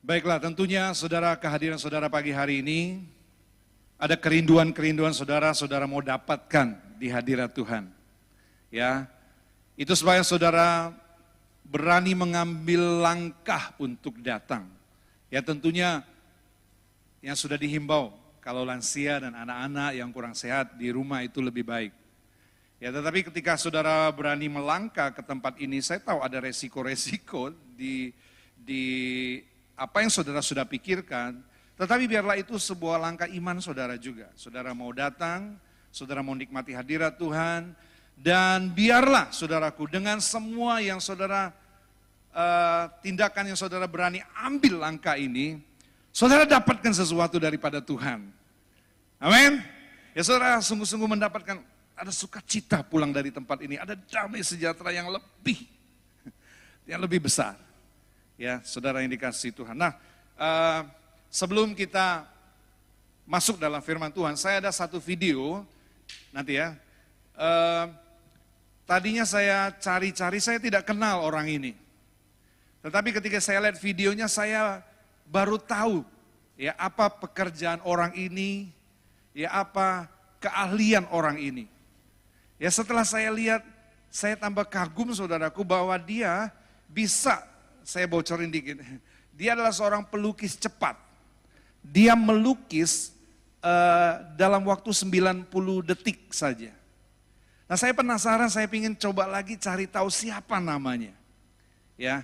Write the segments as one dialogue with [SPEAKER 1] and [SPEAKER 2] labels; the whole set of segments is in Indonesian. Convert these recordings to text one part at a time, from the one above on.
[SPEAKER 1] Baiklah, tentunya saudara kehadiran saudara pagi hari ini ada kerinduan-kerinduan saudara, saudara mau dapatkan di hadirat Tuhan. Ya, itu supaya saudara berani mengambil langkah untuk datang. Ya tentunya yang sudah dihimbau, kalau lansia dan anak-anak yang kurang sehat di rumah itu lebih baik. Ya tetapi ketika saudara berani melangkah ke tempat ini, saya tahu ada resiko-resiko di, di apa yang saudara sudah pikirkan, tetapi biarlah itu sebuah langkah iman saudara juga. Saudara mau datang, saudara mau nikmati hadirat Tuhan, dan biarlah saudaraku dengan semua yang saudara, uh, tindakan yang saudara berani ambil langkah ini, saudara dapatkan sesuatu daripada Tuhan. Amin. Ya saudara sungguh-sungguh mendapatkan ada sukacita pulang dari tempat ini, ada damai sejahtera yang lebih, yang lebih besar. Ya, saudara yang dikasih Tuhan. Nah, uh, sebelum kita masuk dalam firman Tuhan, saya ada satu video nanti ya. Uh, tadinya saya cari-cari, saya tidak kenal orang ini. Tetapi ketika saya lihat videonya, saya baru tahu ya apa pekerjaan orang ini, ya apa keahlian orang ini. Ya setelah saya lihat, saya tambah kagum saudaraku bahwa dia bisa, saya bocorin dikit, dia adalah seorang pelukis cepat. Dia melukis uh, dalam waktu 90 detik saja. Nah saya penasaran, saya ingin coba lagi cari tahu siapa namanya. Ya,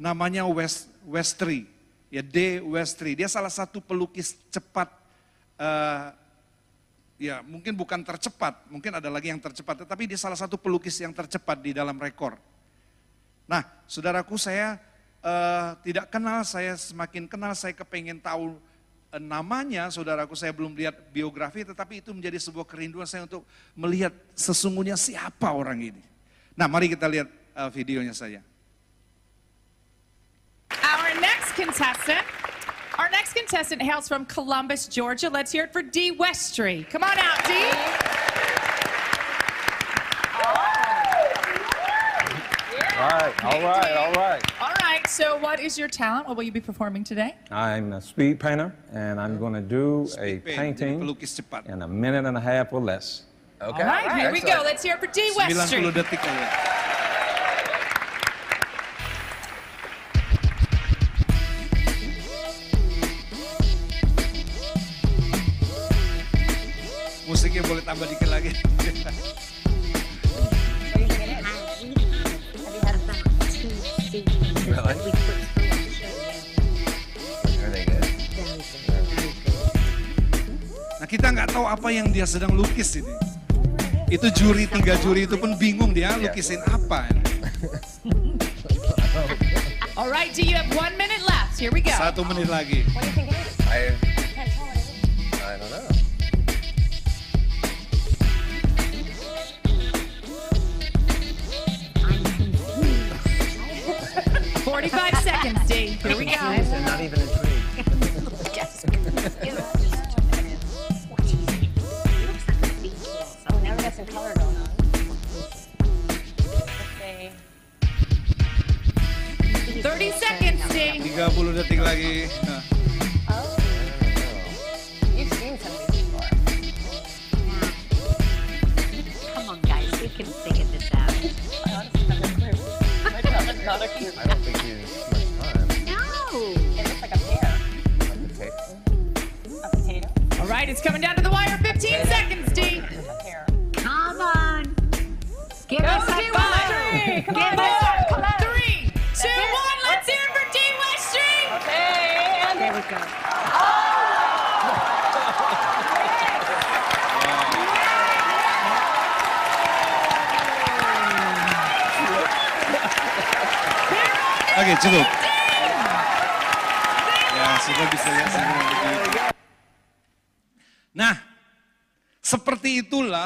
[SPEAKER 1] namanya West, Westry, ya D. Westry. Dia salah satu pelukis cepat uh, ya mungkin bukan tercepat, mungkin ada lagi yang tercepat, tetapi dia salah satu pelukis yang tercepat di dalam rekor. Nah, saudaraku saya uh, tidak kenal, saya semakin kenal, saya kepengen tahu uh, namanya, saudaraku saya belum lihat biografi, tetapi itu menjadi sebuah kerinduan saya untuk melihat sesungguhnya siapa orang ini. Nah, mari kita lihat uh, videonya saja.
[SPEAKER 2] Our next contestant Our next contestant hails from Columbus, Georgia. Let's hear it for Dee Westry. Come on out, Dee.
[SPEAKER 3] All right, all right, all right.
[SPEAKER 2] All right, so what is your talent? What will you be performing today?
[SPEAKER 3] I'm a speed painter, and I'm going to do a
[SPEAKER 1] Speed paint,
[SPEAKER 3] painting in a minute and a half or less.
[SPEAKER 4] Okay.
[SPEAKER 2] All right, here we go. Let's hear it for Dee
[SPEAKER 1] 90
[SPEAKER 2] Westry.
[SPEAKER 1] detik aja. Musiknya boleh tambah dikit lagi.
[SPEAKER 4] Really? Are they good?
[SPEAKER 1] Nah kita nggak tahu apa yang dia sedang lukis ini. Itu juri, tiga juri itu pun bingung dia lukisin apa.
[SPEAKER 2] All right, Dee, you have one minute left. Here we go.
[SPEAKER 1] Satu menit lagi.
[SPEAKER 4] I, I don't know.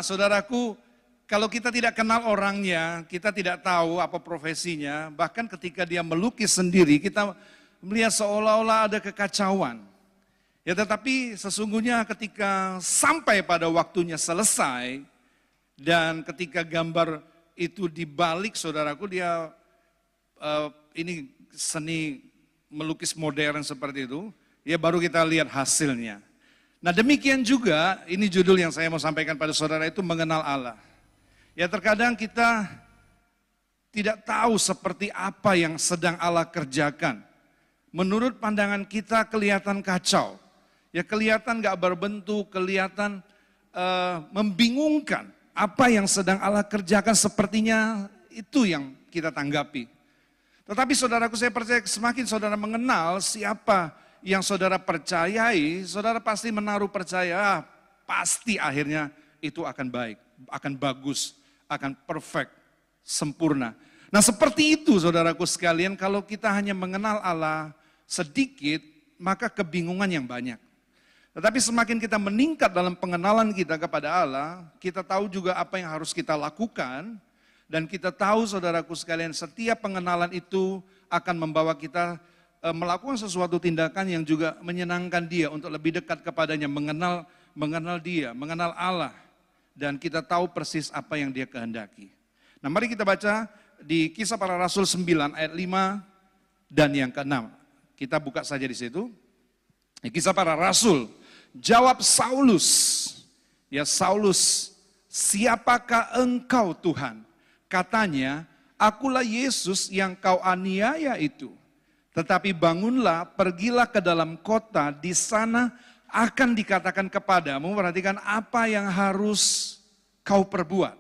[SPEAKER 1] Saudaraku, kalau kita tidak kenal orangnya, kita tidak tahu apa profesinya, bahkan ketika dia melukis sendiri, kita melihat seolah-olah ada kekacauan. Ya tetapi sesungguhnya ketika sampai pada waktunya selesai, dan ketika gambar itu dibalik saudaraku, dia eh, ini seni melukis modern seperti itu, ya baru kita lihat hasilnya. Nah demikian juga, ini judul yang saya mau sampaikan pada saudara itu mengenal Allah. Ya terkadang kita tidak tahu seperti apa yang sedang Allah kerjakan. Menurut pandangan kita kelihatan kacau. Ya kelihatan gak berbentuk, kelihatan eh, membingungkan. Apa yang sedang Allah kerjakan sepertinya itu yang kita tanggapi. Tetapi saudaraku saya percaya semakin saudara mengenal siapa yang saudara percayai, saudara pasti menaruh percaya, ah, pasti akhirnya itu akan baik, akan bagus, akan perfect, sempurna. Nah seperti itu saudaraku sekalian, kalau kita hanya mengenal Allah sedikit, maka kebingungan yang banyak. Tetapi semakin kita meningkat dalam pengenalan kita kepada Allah, kita tahu juga apa yang harus kita lakukan, dan kita tahu saudaraku sekalian, setiap pengenalan itu akan membawa kita melakukan sesuatu tindakan yang juga menyenangkan dia untuk lebih dekat kepadanya, mengenal mengenal dia, mengenal Allah. Dan kita tahu persis apa yang dia kehendaki. Nah mari kita baca di kisah para rasul 9 ayat 5 dan yang ke-6. Kita buka saja di situ. Kisah para rasul, jawab Saulus. Ya Saulus, siapakah engkau Tuhan? Katanya, akulah Yesus yang kau aniaya itu. Tetapi bangunlah, pergilah ke dalam kota, di sana akan dikatakan kepadamu, perhatikan apa yang harus kau perbuat.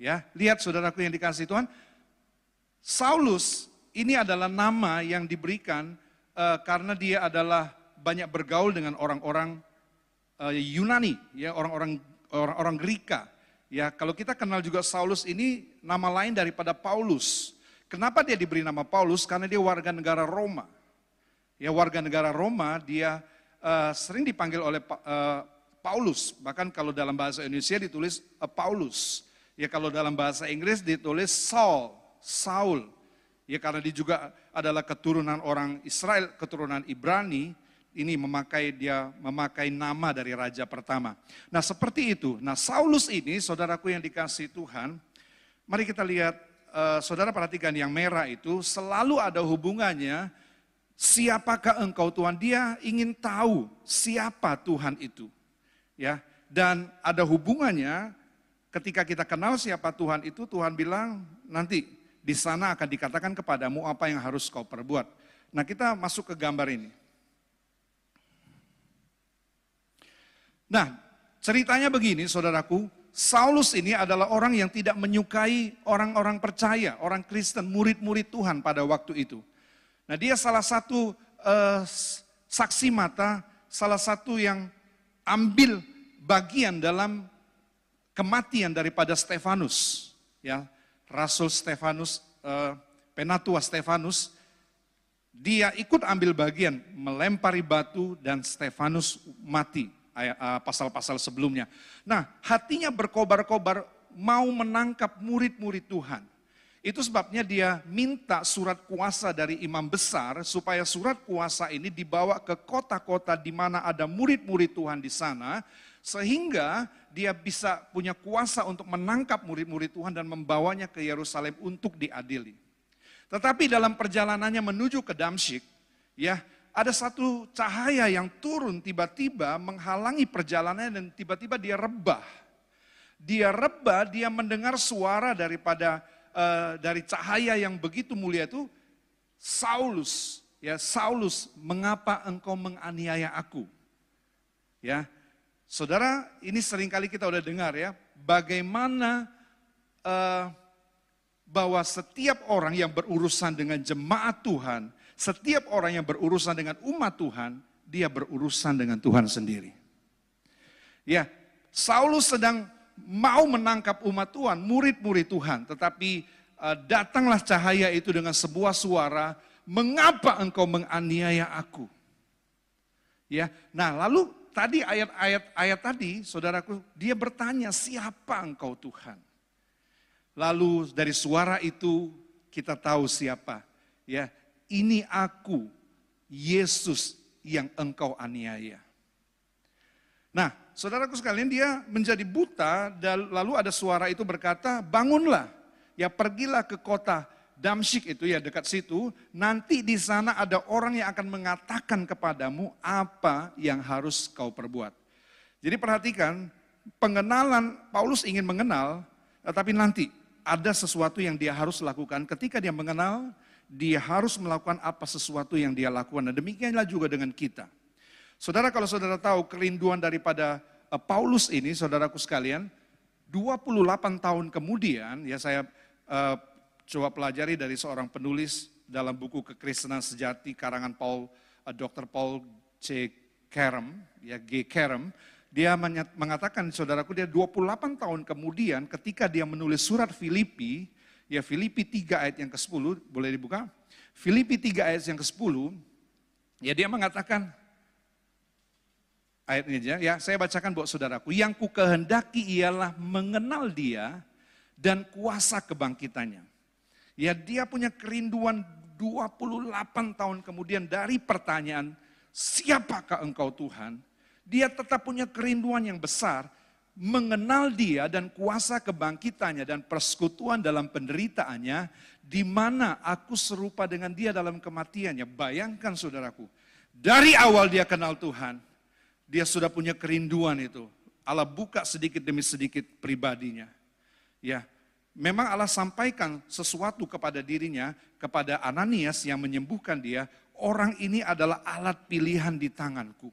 [SPEAKER 1] Ya, lihat saudaraku yang dikasih Tuhan, Saulus ini adalah nama yang diberikan uh, karena dia adalah banyak bergaul dengan orang-orang uh, Yunani, ya orang-orang orang-orang Greka. Ya, kalau kita kenal juga Saulus ini nama lain daripada Paulus. Kenapa dia diberi nama Paulus? Karena dia warga negara Roma. Ya warga negara Roma dia uh, sering dipanggil oleh uh, Paulus. Bahkan kalau dalam bahasa Indonesia ditulis uh, Paulus. Ya kalau dalam bahasa Inggris ditulis Saul, Saul. Ya karena dia juga adalah keturunan orang Israel, keturunan Ibrani. Ini memakai dia memakai nama dari raja pertama. Nah seperti itu. Nah Saulus ini saudaraku yang dikasih Tuhan. Mari kita lihat uh, saudara perhatikan yang merah itu selalu ada hubungannya siapakah engkau Tuhan? Dia ingin tahu siapa Tuhan itu. Ya, dan ada hubungannya ketika kita kenal siapa Tuhan itu, Tuhan bilang nanti di sana akan dikatakan kepadamu apa yang harus kau perbuat. Nah, kita masuk ke gambar ini. Nah, ceritanya begini, saudaraku, Saulus ini adalah orang yang tidak menyukai orang-orang percaya, orang Kristen, murid-murid Tuhan pada waktu itu. Nah dia salah satu uh, saksi mata, salah satu yang ambil bagian dalam kematian daripada Stefanus. Ya, Rasul Stefanus, uh, Penatua Stefanus, dia ikut ambil bagian melempari batu dan Stefanus mati Eh, pasal-pasal sebelumnya. Nah, hatinya berkobar-kobar mau menangkap murid-murid Tuhan. Itu sebabnya dia minta surat kuasa dari imam besar supaya surat kuasa ini dibawa ke kota-kota di mana ada murid-murid Tuhan di sana sehingga dia bisa punya kuasa untuk menangkap murid-murid Tuhan dan membawanya ke Yerusalem untuk diadili. Tetapi dalam perjalanannya menuju ke Damsyik, ya ada satu cahaya yang turun tiba-tiba menghalangi perjalanannya dan tiba-tiba dia rebah. Dia rebah, dia mendengar suara daripada uh, dari cahaya yang begitu mulia itu, Saulus, ya Saulus, mengapa engkau menganiaya aku? Ya, saudara, ini sering kali kita udah dengar ya, bagaimana uh, bahwa setiap orang yang berurusan dengan jemaat Tuhan setiap orang yang berurusan dengan umat Tuhan, dia berurusan dengan Tuhan sendiri. Ya, Saulus sedang mau menangkap umat Tuhan, murid-murid Tuhan, tetapi uh, datanglah cahaya itu dengan sebuah suara, "Mengapa engkau menganiaya aku?" Ya. Nah, lalu tadi ayat-ayat ayat tadi, Saudaraku, dia bertanya, "Siapa engkau Tuhan?" Lalu dari suara itu kita tahu siapa. Ya, ini aku, Yesus yang engkau aniaya. Nah, saudaraku sekalian dia menjadi buta dan lalu ada suara itu berkata, bangunlah, ya pergilah ke kota Damsyik itu ya dekat situ, nanti di sana ada orang yang akan mengatakan kepadamu apa yang harus kau perbuat. Jadi perhatikan, pengenalan Paulus ingin mengenal, tetapi nanti ada sesuatu yang dia harus lakukan. Ketika dia mengenal, dia harus melakukan apa sesuatu yang dia lakukan. Dan demikianlah juga dengan kita. Saudara kalau saudara tahu kerinduan daripada eh, Paulus ini, saudaraku sekalian, 28 tahun kemudian, ya saya uh, coba pelajari dari seorang penulis dalam buku Kekristenan Sejati karangan Paul, uh, Dr. Paul C. Kerem, ya G. Kerem, dia mengatakan saudaraku dia 28 tahun kemudian ketika dia menulis surat Filipi, ya Filipi 3 ayat yang ke-10, boleh dibuka? Filipi 3 ayat yang ke-10, ya dia mengatakan, ayat ini aja ya, saya bacakan buat saudaraku. Yang ku kehendaki ialah mengenal dia dan kuasa kebangkitannya. Ya dia punya kerinduan 28 tahun kemudian dari pertanyaan, siapakah engkau Tuhan? Dia tetap punya kerinduan yang besar, mengenal dia dan kuasa kebangkitannya dan persekutuan dalam penderitaannya, di mana aku serupa dengan dia dalam kematiannya. Bayangkan saudaraku, dari awal dia kenal Tuhan, dia sudah punya kerinduan itu. Allah buka sedikit demi sedikit pribadinya. Ya, memang Allah sampaikan sesuatu kepada dirinya, kepada Ananias yang menyembuhkan dia, orang ini adalah alat pilihan di tanganku.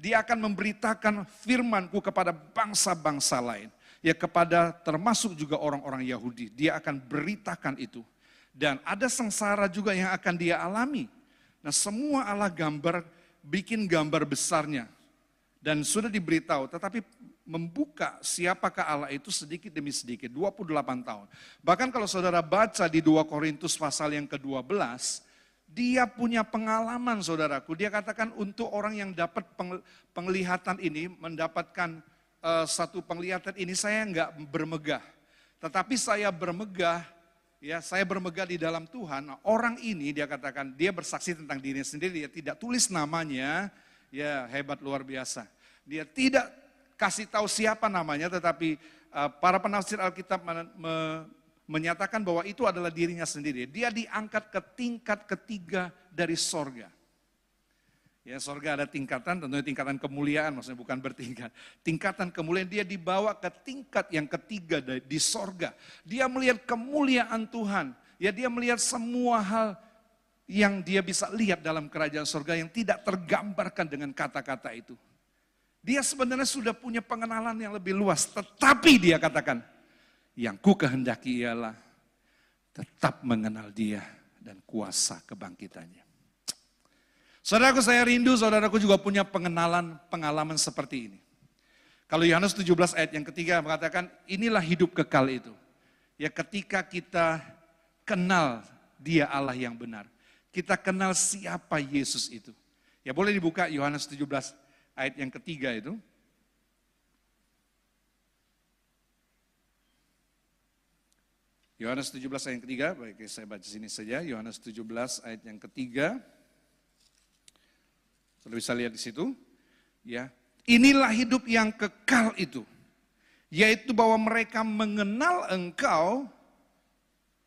[SPEAKER 1] Dia akan memberitakan firmanku kepada bangsa-bangsa lain. Ya kepada termasuk juga orang-orang Yahudi. Dia akan beritakan itu. Dan ada sengsara juga yang akan dia alami. Nah semua Allah gambar, bikin gambar besarnya dan sudah diberitahu, tetapi membuka siapakah Allah itu sedikit demi sedikit, 28 tahun. Bahkan kalau saudara baca di 2 Korintus pasal yang ke-12, dia punya pengalaman saudaraku. Dia katakan untuk orang yang dapat penglihatan ini, mendapatkan uh, satu penglihatan ini, saya enggak bermegah. Tetapi saya bermegah, ya saya bermegah di dalam Tuhan. Nah, orang ini dia katakan, dia bersaksi tentang dirinya sendiri, dia tidak tulis namanya, Ya hebat luar biasa. Dia tidak kasih tahu siapa namanya tetapi uh, para penafsir Alkitab me, menyatakan bahwa itu adalah dirinya sendiri. Dia diangkat ke tingkat ketiga dari sorga. Ya sorga ada tingkatan, tentunya tingkatan kemuliaan, maksudnya bukan bertingkat. Tingkatan kemuliaan dia dibawa ke tingkat yang ketiga di sorga. Dia melihat kemuliaan Tuhan. Ya dia melihat semua hal yang dia bisa lihat dalam kerajaan surga yang tidak tergambarkan dengan kata-kata itu. Dia sebenarnya sudah punya pengenalan yang lebih luas, tetapi dia katakan, yang ku kehendaki ialah tetap mengenal dia dan kuasa kebangkitannya. Saudaraku saya rindu, saudaraku juga punya pengenalan, pengalaman seperti ini. Kalau Yohanes 17 ayat yang ketiga mengatakan, inilah hidup kekal itu. Ya ketika kita kenal dia Allah yang benar kita kenal siapa Yesus itu. Ya boleh dibuka Yohanes 17 ayat yang ketiga itu. Yohanes 17 ayat yang ketiga, baik saya baca sini saja. Yohanes 17 ayat yang ketiga. Sudah bisa lihat di situ. Ya, inilah hidup yang kekal itu, yaitu bahwa mereka mengenal Engkau,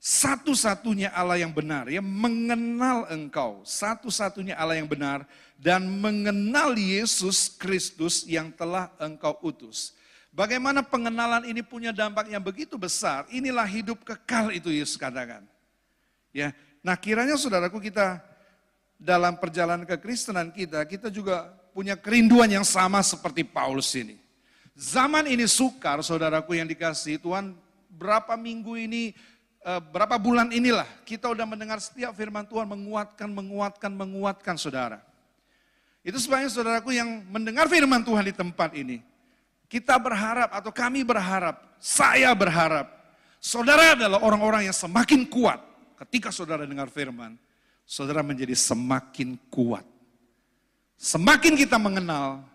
[SPEAKER 1] satu-satunya Allah yang benar, ya mengenal engkau, satu-satunya Allah yang benar dan mengenal Yesus Kristus yang telah engkau utus. Bagaimana pengenalan ini punya dampak yang begitu besar? Inilah hidup kekal itu Yesus katakan. Ya, nah kiranya saudaraku kita dalam perjalanan kekristenan kita, kita juga punya kerinduan yang sama seperti Paulus ini. Zaman ini sukar saudaraku yang dikasih Tuhan berapa minggu ini Eh, berapa bulan inilah kita udah mendengar setiap firman Tuhan menguatkan, menguatkan, menguatkan saudara. Itu sebabnya saudaraku yang mendengar firman Tuhan di tempat ini. Kita berharap atau kami berharap, saya berharap, saudara adalah orang-orang yang semakin kuat. Ketika saudara dengar firman, saudara menjadi semakin kuat. Semakin kita mengenal,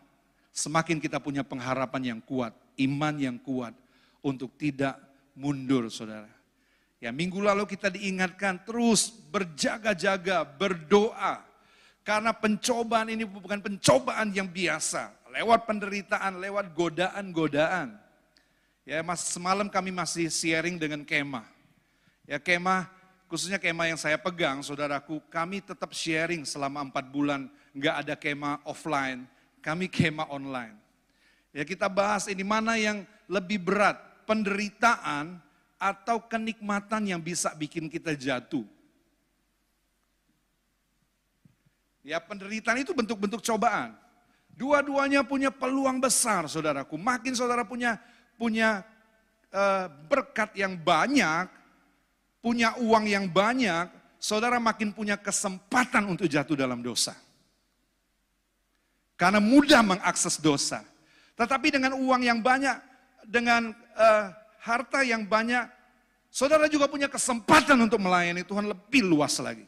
[SPEAKER 1] semakin kita punya pengharapan yang kuat, iman yang kuat untuk tidak mundur saudara. Ya minggu lalu kita diingatkan terus berjaga-jaga, berdoa. Karena pencobaan ini bukan pencobaan yang biasa. Lewat penderitaan, lewat godaan-godaan. Ya mas, semalam kami masih sharing dengan kemah. Ya kemah khususnya kema yang saya pegang, saudaraku, kami tetap sharing selama empat bulan, nggak ada kema offline, kami kema online. Ya kita bahas ini mana yang lebih berat, penderitaan atau kenikmatan yang bisa bikin kita jatuh. Ya penderitaan itu bentuk-bentuk cobaan. Dua-duanya punya peluang besar, saudaraku. Makin saudara punya punya uh, berkat yang banyak, punya uang yang banyak, saudara makin punya kesempatan untuk jatuh dalam dosa. Karena mudah mengakses dosa. Tetapi dengan uang yang banyak, dengan uh, harta yang banyak, saudara juga punya kesempatan untuk melayani Tuhan lebih luas lagi.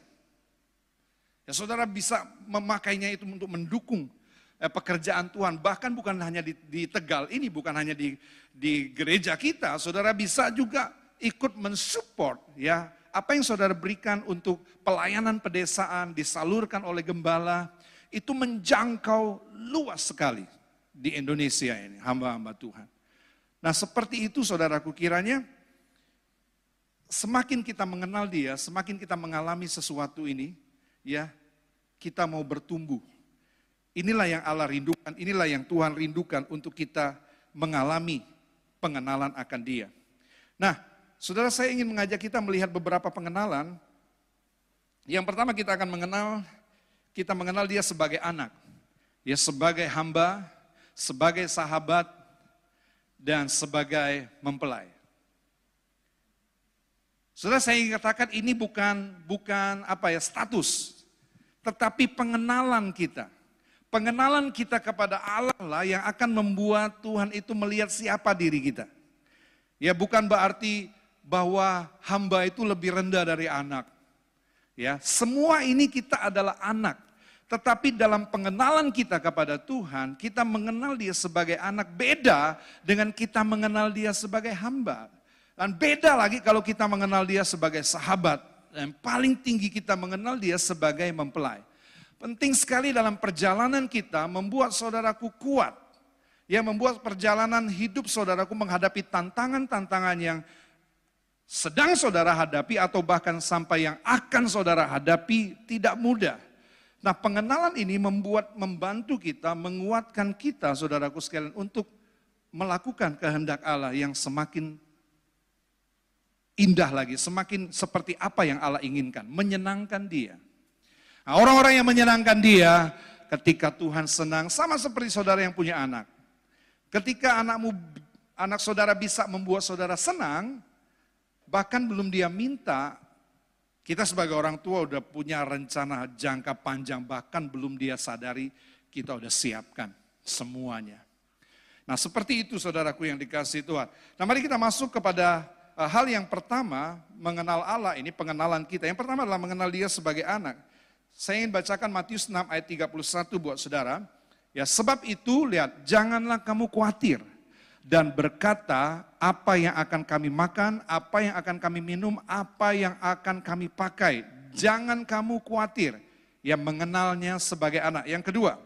[SPEAKER 1] Ya, saudara bisa memakainya itu untuk mendukung eh, pekerjaan Tuhan. Bahkan bukan hanya di, di Tegal ini, bukan hanya di, di gereja kita. Saudara bisa juga ikut mensupport ya apa yang saudara berikan untuk pelayanan pedesaan disalurkan oleh gembala itu menjangkau luas sekali di Indonesia ini hamba-hamba Tuhan. Nah seperti itu saudaraku kiranya semakin kita mengenal dia, semakin kita mengalami sesuatu ini, ya kita mau bertumbuh. Inilah yang Allah rindukan, inilah yang Tuhan rindukan untuk kita mengalami pengenalan akan dia. Nah, saudara saya ingin mengajak kita melihat beberapa pengenalan. Yang pertama kita akan mengenal, kita mengenal dia sebagai anak. Ya sebagai hamba, sebagai sahabat, dan sebagai mempelai. Saudara saya ingin katakan ini bukan bukan apa ya status, tetapi pengenalan kita. Pengenalan kita kepada Allah lah yang akan membuat Tuhan itu melihat siapa diri kita. Ya bukan berarti bahwa hamba itu lebih rendah dari anak. Ya, semua ini kita adalah anak. Tetapi dalam pengenalan kita kepada Tuhan, kita mengenal dia sebagai anak beda dengan kita mengenal dia sebagai hamba. Dan beda lagi kalau kita mengenal dia sebagai sahabat. Yang paling tinggi kita mengenal dia sebagai mempelai. Penting sekali dalam perjalanan kita membuat saudaraku kuat. Ya membuat perjalanan hidup saudaraku menghadapi tantangan-tantangan yang sedang saudara hadapi atau bahkan sampai yang akan saudara hadapi tidak mudah. Nah pengenalan ini membuat membantu kita, menguatkan kita saudaraku sekalian untuk melakukan kehendak Allah yang semakin indah lagi, semakin seperti apa yang Allah inginkan, menyenangkan dia. Nah, orang-orang yang menyenangkan dia ketika Tuhan senang, sama seperti saudara yang punya anak. Ketika anakmu, anak saudara bisa membuat saudara senang, bahkan belum dia minta, kita sebagai orang tua udah punya rencana jangka panjang, bahkan belum dia sadari, kita udah siapkan semuanya. Nah seperti itu saudaraku yang dikasih Tuhan. Nah mari kita masuk kepada Eh, hal yang pertama mengenal Allah ini pengenalan kita. Yang pertama adalah mengenal dia sebagai anak. Saya ingin bacakan Matius 6 ayat 31 buat saudara. Ya sebab itu lihat janganlah kamu khawatir dan berkata apa yang akan kami makan, apa yang akan kami minum, apa yang akan kami pakai. Jangan kamu khawatir yang mengenalnya sebagai anak. Yang kedua,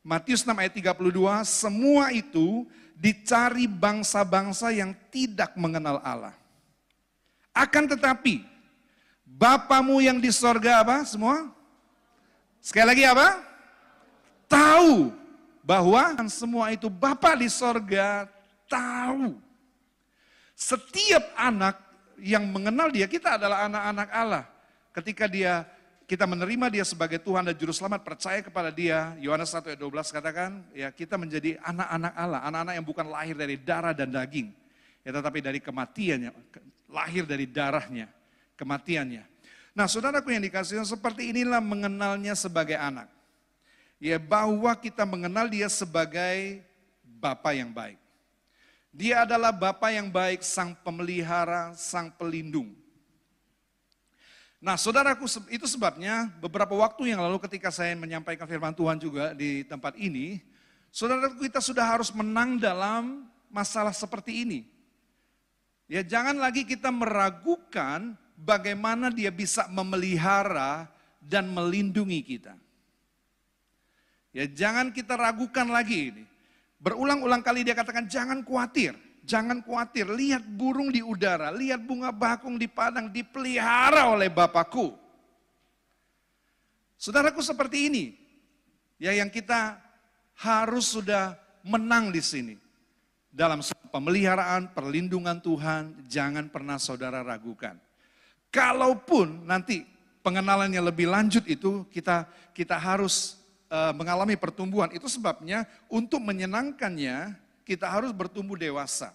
[SPEAKER 1] Matius 6 ayat 32, semua itu dicari bangsa-bangsa yang tidak mengenal Allah. Akan tetapi, Bapamu yang di sorga apa semua? Sekali lagi apa? Tahu bahwa semua itu Bapak di sorga tahu. Setiap anak yang mengenal dia, kita adalah anak-anak Allah. Ketika dia kita menerima dia sebagai Tuhan dan Juru Selamat, percaya kepada dia, Yohanes 1 ayat 12 katakan, ya kita menjadi anak-anak Allah, anak-anak yang bukan lahir dari darah dan daging, ya tetapi dari kematiannya, lahir dari darahnya, kematiannya. Nah saudaraku yang dikasih seperti inilah mengenalnya sebagai anak. Ya bahwa kita mengenal dia sebagai Bapa yang baik. Dia adalah Bapa yang baik, sang pemelihara, sang pelindung. Nah saudaraku itu sebabnya beberapa waktu yang lalu ketika saya menyampaikan firman Tuhan juga di tempat ini, saudaraku kita sudah harus menang dalam masalah seperti ini. Ya jangan lagi kita meragukan bagaimana dia bisa memelihara dan melindungi kita. Ya jangan kita ragukan lagi ini. Berulang-ulang kali dia katakan jangan khawatir. jangan khawatir, lihat burung di udara, lihat bunga bakung di padang dipelihara oleh Bapakku. Saudaraku seperti ini, ya yang kita harus sudah menang di sini. Dalam pemeliharaan, perlindungan Tuhan, jangan pernah saudara ragukan. Kalaupun nanti pengenalannya lebih lanjut itu kita kita harus uh, mengalami pertumbuhan. Itu sebabnya untuk menyenangkannya kita harus bertumbuh dewasa.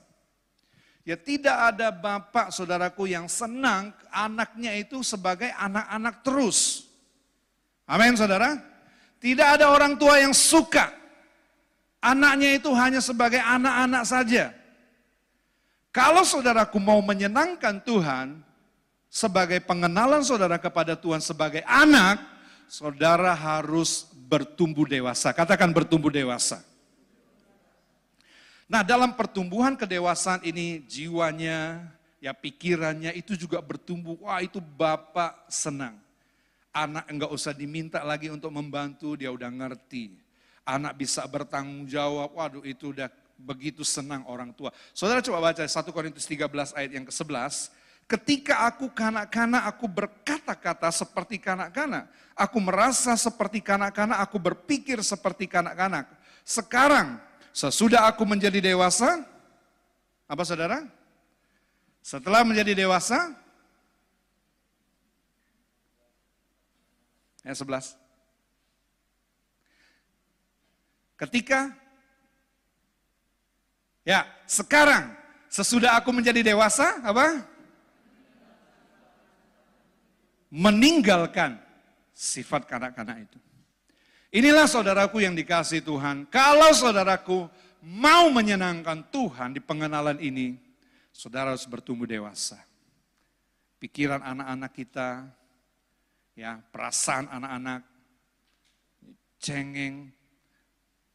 [SPEAKER 1] Ya tidak ada bapak saudaraku yang senang anaknya itu sebagai anak-anak terus. Amin saudara. Tidak ada orang tua yang suka anaknya itu hanya sebagai anak-anak saja. Kalau saudaraku mau menyenangkan Tuhan, sebagai pengenalan saudara kepada Tuhan sebagai anak, saudara harus bertumbuh dewasa. Katakan bertumbuh dewasa. Nah dalam pertumbuhan kedewasaan ini jiwanya, ya pikirannya itu juga bertumbuh. Wah itu Bapak senang. Anak enggak usah diminta lagi untuk membantu, dia udah ngerti. Anak bisa bertanggung jawab, waduh itu udah begitu senang orang tua. Saudara coba baca 1 Korintus 13 ayat yang ke-11. Ketika aku kanak-kanak, aku berkata-kata seperti kanak-kanak. Aku merasa seperti kanak-kanak, aku berpikir seperti kanak-kanak. Sekarang, sesudah aku menjadi dewasa, apa saudara? Setelah menjadi dewasa, Ayat 11. Ketika ya, sekarang sesudah aku menjadi dewasa, apa? Meninggalkan sifat kanak-kanak itu. Inilah saudaraku yang dikasih Tuhan. Kalau saudaraku mau menyenangkan Tuhan di pengenalan ini, saudara harus bertumbuh dewasa. Pikiran anak-anak kita, ya perasaan anak-anak cengeng,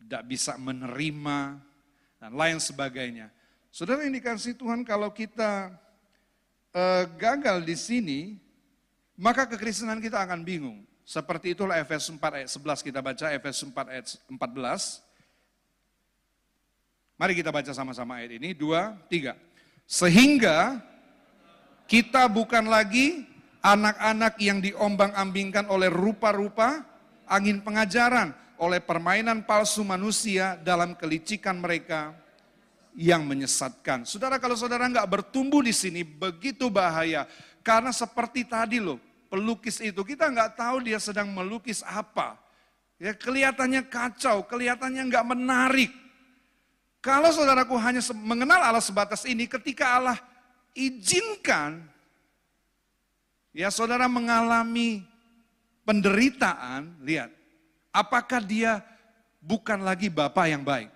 [SPEAKER 1] tidak bisa menerima, dan lain sebagainya. Saudara yang dikasih Tuhan kalau kita uh, gagal di sini, maka kekristenan kita akan bingung. Seperti itulah Efesus 4 ayat 11 kita baca, Efesus 4 ayat 14. Mari kita baca sama-sama ayat ini, dua, tiga. Sehingga kita bukan lagi anak-anak yang diombang-ambingkan oleh rupa-rupa angin pengajaran, oleh permainan palsu manusia dalam kelicikan mereka yang menyesatkan. Saudara, kalau saudara nggak bertumbuh di sini, begitu bahaya. Karena seperti tadi loh, pelukis itu, kita nggak tahu dia sedang melukis apa. Ya kelihatannya kacau, kelihatannya nggak menarik. Kalau saudaraku hanya mengenal Allah sebatas ini, ketika Allah izinkan Ya saudara mengalami penderitaan, lihat. Apakah dia bukan lagi Bapak yang baik?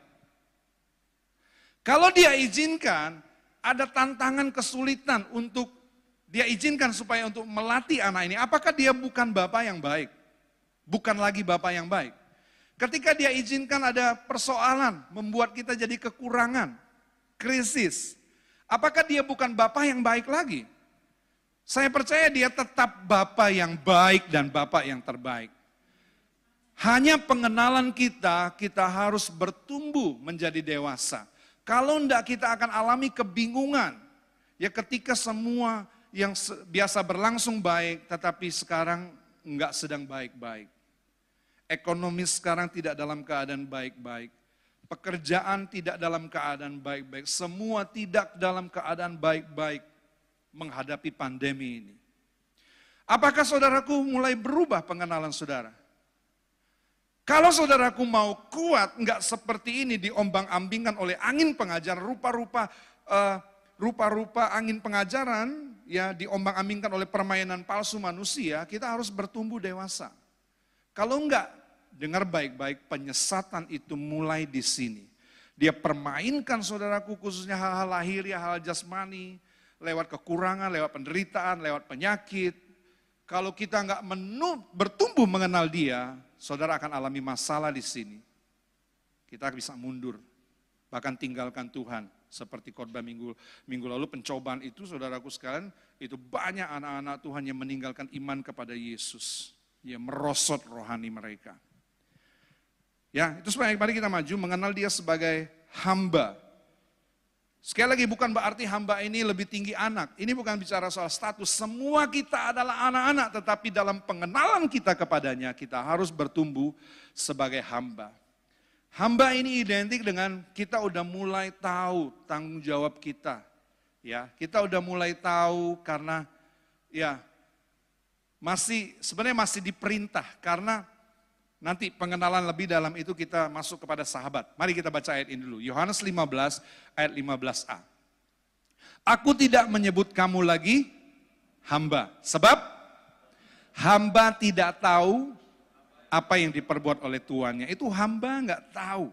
[SPEAKER 1] Kalau dia izinkan, ada tantangan kesulitan untuk dia izinkan supaya untuk melatih anak ini. Apakah dia bukan Bapak yang baik? Bukan lagi Bapak yang baik. Ketika dia izinkan ada persoalan, membuat kita jadi kekurangan, krisis. Apakah dia bukan Bapak yang baik lagi? Saya percaya dia tetap Bapak yang baik dan Bapak yang terbaik. Hanya pengenalan kita, kita harus bertumbuh menjadi dewasa. Kalau enggak kita akan alami kebingungan. Ya ketika semua yang biasa berlangsung baik, tetapi sekarang enggak sedang baik-baik. Ekonomi sekarang tidak dalam keadaan baik-baik. Pekerjaan tidak dalam keadaan baik-baik. Semua tidak dalam keadaan baik-baik menghadapi pandemi ini. Apakah saudaraku mulai berubah pengenalan saudara? Kalau saudaraku mau kuat, nggak seperti ini diombang-ambingkan oleh angin pengajaran, rupa-rupa uh, rupa-rupa angin pengajaran, ya diombang-ambingkan oleh permainan palsu manusia, kita harus bertumbuh dewasa. Kalau enggak, dengar baik-baik, penyesatan itu mulai di sini. Dia permainkan saudaraku khususnya hal-hal lahiriah, hal jasmani, lewat kekurangan, lewat penderitaan, lewat penyakit. Kalau kita nggak bertumbuh mengenal dia, saudara akan alami masalah di sini. Kita bisa mundur, bahkan tinggalkan Tuhan. Seperti korban minggu, minggu lalu pencobaan itu saudaraku sekalian, itu banyak anak-anak Tuhan yang meninggalkan iman kepada Yesus. Yang merosot rohani mereka. Ya, itu sebaik mari kita maju mengenal dia sebagai hamba Sekali lagi bukan berarti hamba ini lebih tinggi anak. Ini bukan bicara soal status. Semua kita adalah anak-anak, tetapi dalam pengenalan kita kepadanya, kita harus bertumbuh sebagai hamba. Hamba ini identik dengan kita udah mulai tahu tanggung jawab kita. Ya, kita udah mulai tahu karena ya masih sebenarnya masih diperintah karena Nanti pengenalan lebih dalam itu kita masuk kepada sahabat. Mari kita baca ayat ini dulu. Yohanes 15 ayat 15a. Aku tidak menyebut kamu lagi hamba. Sebab hamba tidak tahu apa yang diperbuat oleh tuannya. Itu hamba nggak tahu.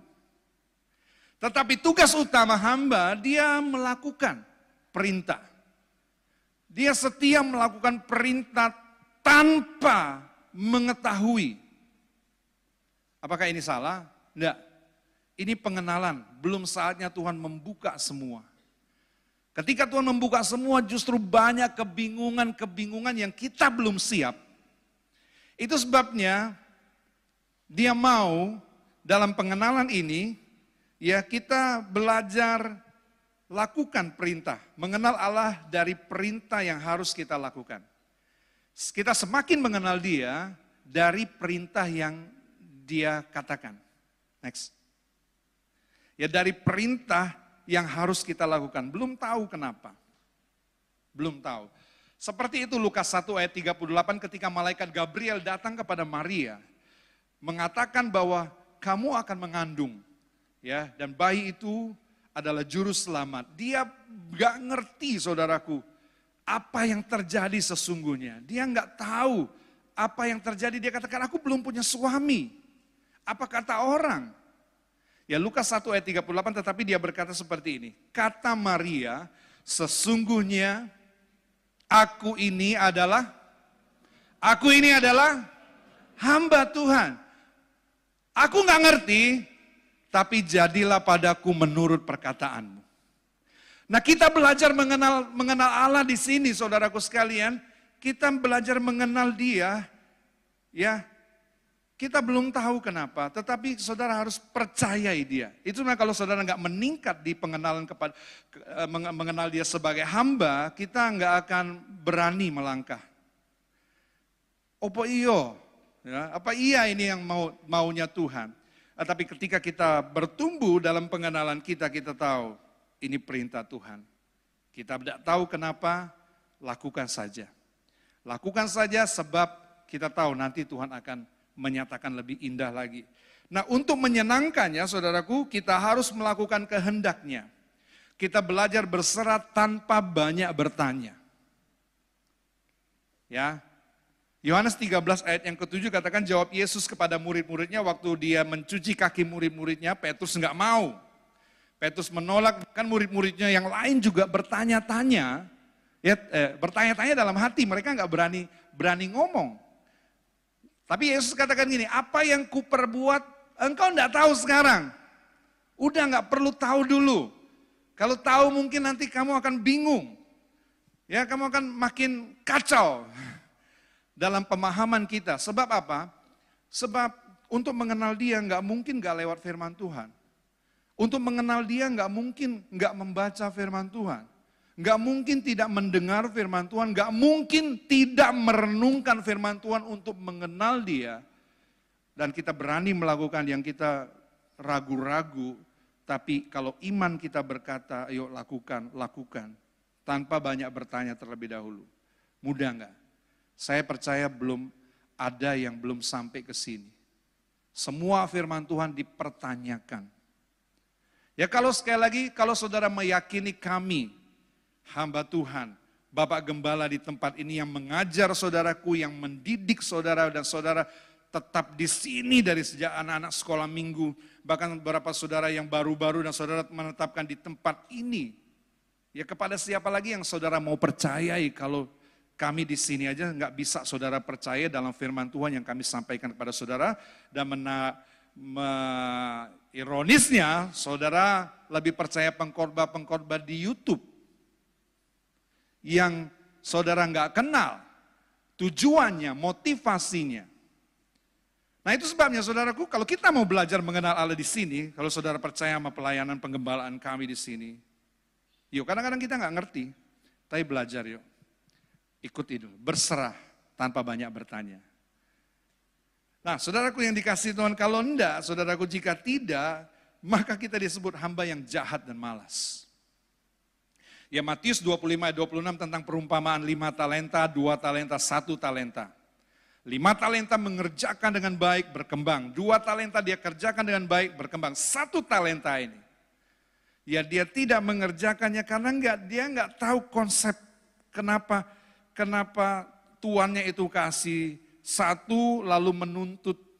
[SPEAKER 1] Tetapi tugas utama hamba dia melakukan perintah. Dia setia melakukan perintah tanpa mengetahui Apakah ini salah? Tidak. Ini pengenalan, belum saatnya Tuhan membuka semua. Ketika Tuhan membuka semua justru banyak kebingungan-kebingungan yang kita belum siap. Itu sebabnya dia mau dalam pengenalan ini ya kita belajar lakukan perintah, mengenal Allah dari perintah yang harus kita lakukan. Kita semakin mengenal dia dari perintah yang dia katakan. Next. Ya dari perintah yang harus kita lakukan. Belum tahu kenapa. Belum tahu. Seperti itu Lukas 1 ayat 38 ketika malaikat Gabriel datang kepada Maria. Mengatakan bahwa kamu akan mengandung. ya Dan bayi itu adalah juru selamat. Dia gak ngerti saudaraku apa yang terjadi sesungguhnya. Dia nggak tahu apa yang terjadi. Dia katakan aku belum punya suami. Apa kata orang? Ya Lukas 1 ayat 38 tetapi dia berkata seperti ini. Kata Maria, sesungguhnya aku ini adalah aku ini adalah hamba Tuhan. Aku nggak ngerti, tapi jadilah padaku menurut perkataanmu. Nah kita belajar mengenal mengenal Allah di sini saudaraku sekalian. Kita belajar mengenal dia ya kita belum tahu kenapa, tetapi saudara harus percayai dia. Itu kalau saudara nggak meningkat di pengenalan kepada eh, mengenal dia sebagai hamba, kita nggak akan berani melangkah. Opo iyo, ya, apa iya ini yang mau maunya Tuhan? Eh, tapi ketika kita bertumbuh dalam pengenalan kita, kita tahu ini perintah Tuhan. Kita tidak tahu kenapa, lakukan saja. Lakukan saja sebab kita tahu nanti Tuhan akan menyatakan lebih indah lagi. Nah untuk menyenangkannya saudaraku kita harus melakukan kehendaknya. Kita belajar berserat tanpa banyak bertanya. Ya, Yohanes 13 ayat yang ketujuh katakan jawab Yesus kepada murid-muridnya waktu dia mencuci kaki murid-muridnya, Petrus nggak mau. Petrus menolak, kan murid-muridnya yang lain juga bertanya-tanya, ya eh, bertanya-tanya dalam hati, mereka nggak berani berani ngomong. Tapi Yesus katakan gini, apa yang kuperbuat engkau enggak tahu sekarang. Udah enggak perlu tahu dulu. Kalau tahu mungkin nanti kamu akan bingung. Ya, kamu akan makin kacau dalam pemahaman kita. Sebab apa? Sebab untuk mengenal dia enggak mungkin enggak lewat firman Tuhan. Untuk mengenal dia enggak mungkin enggak membaca firman Tuhan. Gak mungkin tidak mendengar firman Tuhan, gak mungkin tidak merenungkan firman Tuhan untuk mengenal dia. Dan kita berani melakukan yang kita ragu-ragu, tapi kalau iman kita berkata, ayo lakukan, lakukan. Tanpa banyak bertanya terlebih dahulu. Mudah nggak? Saya percaya belum ada yang belum sampai ke sini. Semua firman Tuhan dipertanyakan. Ya kalau sekali lagi, kalau saudara meyakini kami, hamba Tuhan, Bapak Gembala di tempat ini yang mengajar saudaraku, yang mendidik saudara dan saudara tetap di sini dari sejak anak-anak sekolah minggu, bahkan beberapa saudara yang baru-baru dan saudara menetapkan di tempat ini. Ya kepada siapa lagi yang saudara mau percayai kalau kami di sini aja nggak bisa saudara percaya dalam firman Tuhan yang kami sampaikan kepada saudara dan mena, me, ironisnya saudara lebih percaya pengkhotbah-pengkhotbah di YouTube yang saudara nggak kenal, tujuannya, motivasinya. Nah itu sebabnya saudaraku, kalau kita mau belajar mengenal Allah di sini, kalau saudara percaya sama pelayanan penggembalaan kami di sini, Yuk, kadang-kadang kita nggak ngerti, tapi belajar yuk. Ikuti dulu, berserah tanpa banyak bertanya. Nah, saudaraku yang dikasih Tuhan, kalau enggak, saudaraku jika tidak, maka kita disebut hamba yang jahat dan malas. Ya Matius 25 ayat 26 tentang perumpamaan lima talenta, dua talenta, satu talenta. Lima talenta mengerjakan dengan baik, berkembang. Dua talenta dia kerjakan dengan baik, berkembang. Satu talenta ini. Ya dia tidak mengerjakannya karena enggak, dia enggak tahu konsep kenapa kenapa tuannya itu kasih satu lalu menuntut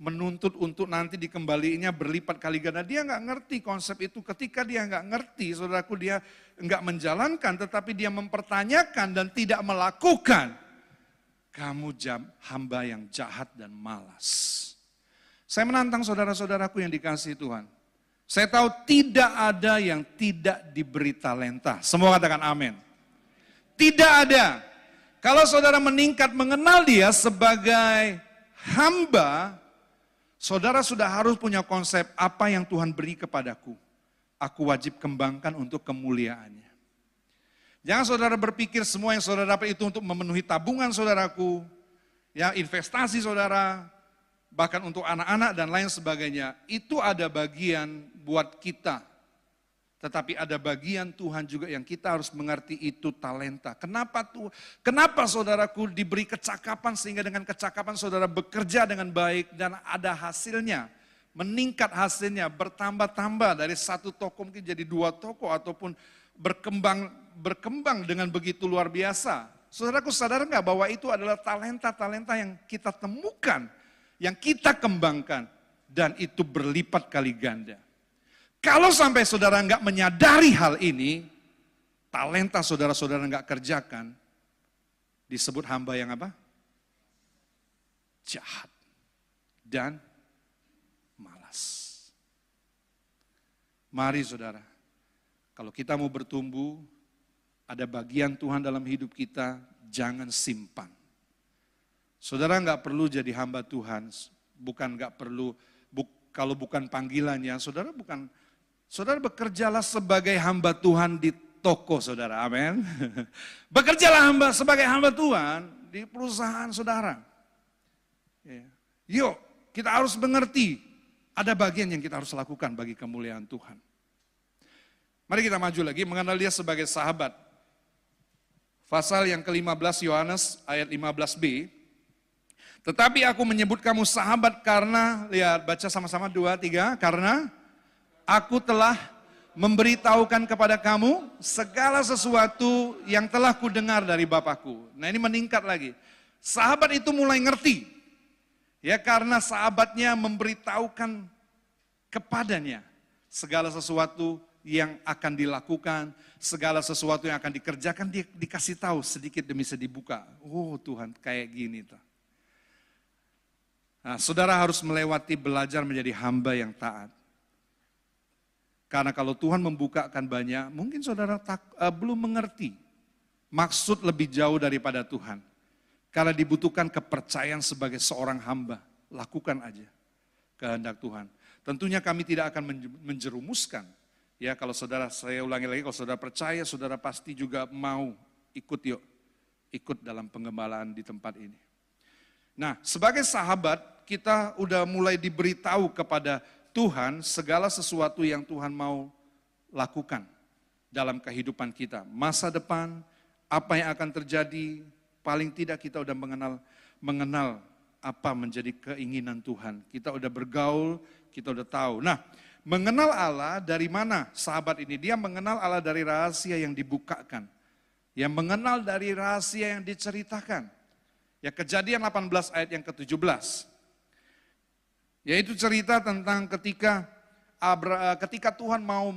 [SPEAKER 1] menuntut untuk nanti dikembalinya berlipat kali ganda. Dia nggak ngerti konsep itu. Ketika dia nggak ngerti, saudaraku dia nggak menjalankan, tetapi dia mempertanyakan dan tidak melakukan. Kamu jam hamba yang jahat dan malas. Saya menantang saudara-saudaraku yang dikasih Tuhan. Saya tahu tidak ada yang tidak diberi talenta. Semua katakan amin. Tidak ada. Kalau saudara meningkat mengenal dia sebagai hamba, Saudara sudah harus punya konsep apa yang Tuhan beri kepadaku. Aku wajib kembangkan untuk kemuliaannya. Jangan saudara berpikir semua yang saudara dapat itu untuk memenuhi tabungan saudaraku, ya investasi saudara, bahkan untuk anak-anak dan lain sebagainya. Itu ada bagian buat kita tetapi ada bagian Tuhan juga yang kita harus mengerti itu talenta. Kenapa tuh? Kenapa saudaraku diberi kecakapan sehingga dengan kecakapan saudara bekerja dengan baik dan ada hasilnya. Meningkat hasilnya, bertambah-tambah dari satu toko mungkin jadi dua toko ataupun berkembang berkembang dengan begitu luar biasa. Saudaraku sadar nggak bahwa itu adalah talenta-talenta yang kita temukan, yang kita kembangkan dan itu berlipat kali ganda. Kalau sampai saudara nggak menyadari hal ini, talenta saudara-saudara nggak kerjakan, disebut hamba yang apa? Jahat dan malas. Mari saudara, kalau kita mau bertumbuh, ada bagian Tuhan dalam hidup kita, jangan simpan. Saudara nggak perlu jadi hamba Tuhan, bukan nggak perlu, kalau bukan panggilannya, saudara bukan Saudara bekerjalah sebagai hamba Tuhan di toko saudara, amin. Bekerjalah hamba sebagai hamba Tuhan di perusahaan saudara. Ya. Yuk, kita harus mengerti ada bagian yang kita harus lakukan bagi kemuliaan Tuhan. Mari kita maju lagi mengenal dia sebagai sahabat. Pasal yang ke-15 Yohanes ayat 15b. Tetapi aku menyebut kamu sahabat karena, lihat baca sama-sama dua, tiga, karena aku telah memberitahukan kepada kamu segala sesuatu yang telah ku dengar dari Bapakku. Nah ini meningkat lagi. Sahabat itu mulai ngerti. Ya karena sahabatnya memberitahukan kepadanya segala sesuatu yang akan dilakukan, segala sesuatu yang akan dikerjakan, dia dikasih tahu sedikit demi sedikit buka. Oh Tuhan, kayak gini tuh. Nah, saudara harus melewati belajar menjadi hamba yang taat. Karena kalau Tuhan membukakan banyak, mungkin saudara tak, uh, belum mengerti maksud lebih jauh daripada Tuhan. Karena dibutuhkan kepercayaan sebagai seorang hamba, lakukan aja kehendak Tuhan. Tentunya kami tidak akan menjerumuskan. Ya kalau saudara, saya ulangi lagi, kalau saudara percaya, saudara pasti juga mau ikut yuk. Ikut dalam pengembalaan di tempat ini. Nah, sebagai sahabat, kita udah mulai diberitahu kepada Tuhan segala sesuatu yang Tuhan mau lakukan dalam kehidupan kita. Masa depan, apa yang akan terjadi, paling tidak kita udah mengenal mengenal apa menjadi keinginan Tuhan. Kita udah bergaul, kita udah tahu. Nah, mengenal Allah dari mana sahabat ini? Dia mengenal Allah dari rahasia yang dibukakan. Yang mengenal dari rahasia yang diceritakan. Ya kejadian 18 ayat yang ke-17. Yaitu cerita tentang ketika Abra, ketika Tuhan mau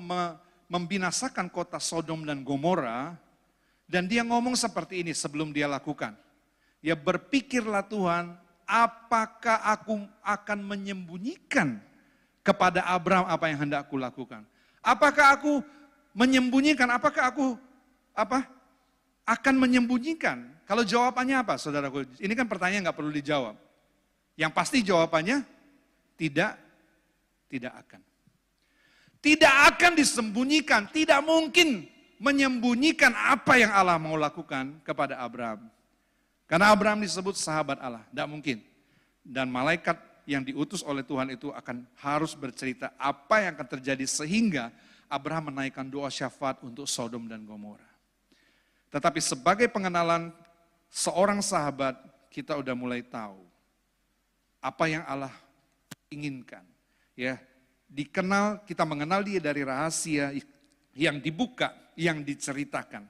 [SPEAKER 1] membinasakan kota Sodom dan Gomora, dan dia ngomong seperti ini sebelum dia lakukan. Ya berpikirlah Tuhan, apakah aku akan menyembunyikan kepada Abraham apa yang hendak aku lakukan? Apakah aku menyembunyikan? Apakah aku apa akan menyembunyikan? Kalau jawabannya apa, saudaraku? Ini kan pertanyaan nggak perlu dijawab. Yang pasti jawabannya tidak, tidak akan. Tidak akan disembunyikan, tidak mungkin menyembunyikan apa yang Allah mau lakukan kepada Abraham. Karena Abraham disebut sahabat Allah, tidak mungkin. Dan malaikat yang diutus oleh Tuhan itu akan harus bercerita apa yang akan terjadi sehingga Abraham menaikkan doa syafaat untuk Sodom dan Gomora. Tetapi sebagai pengenalan seorang sahabat, kita udah mulai tahu apa yang Allah inginkan. Ya, dikenal, kita mengenal dia dari rahasia yang dibuka, yang diceritakan.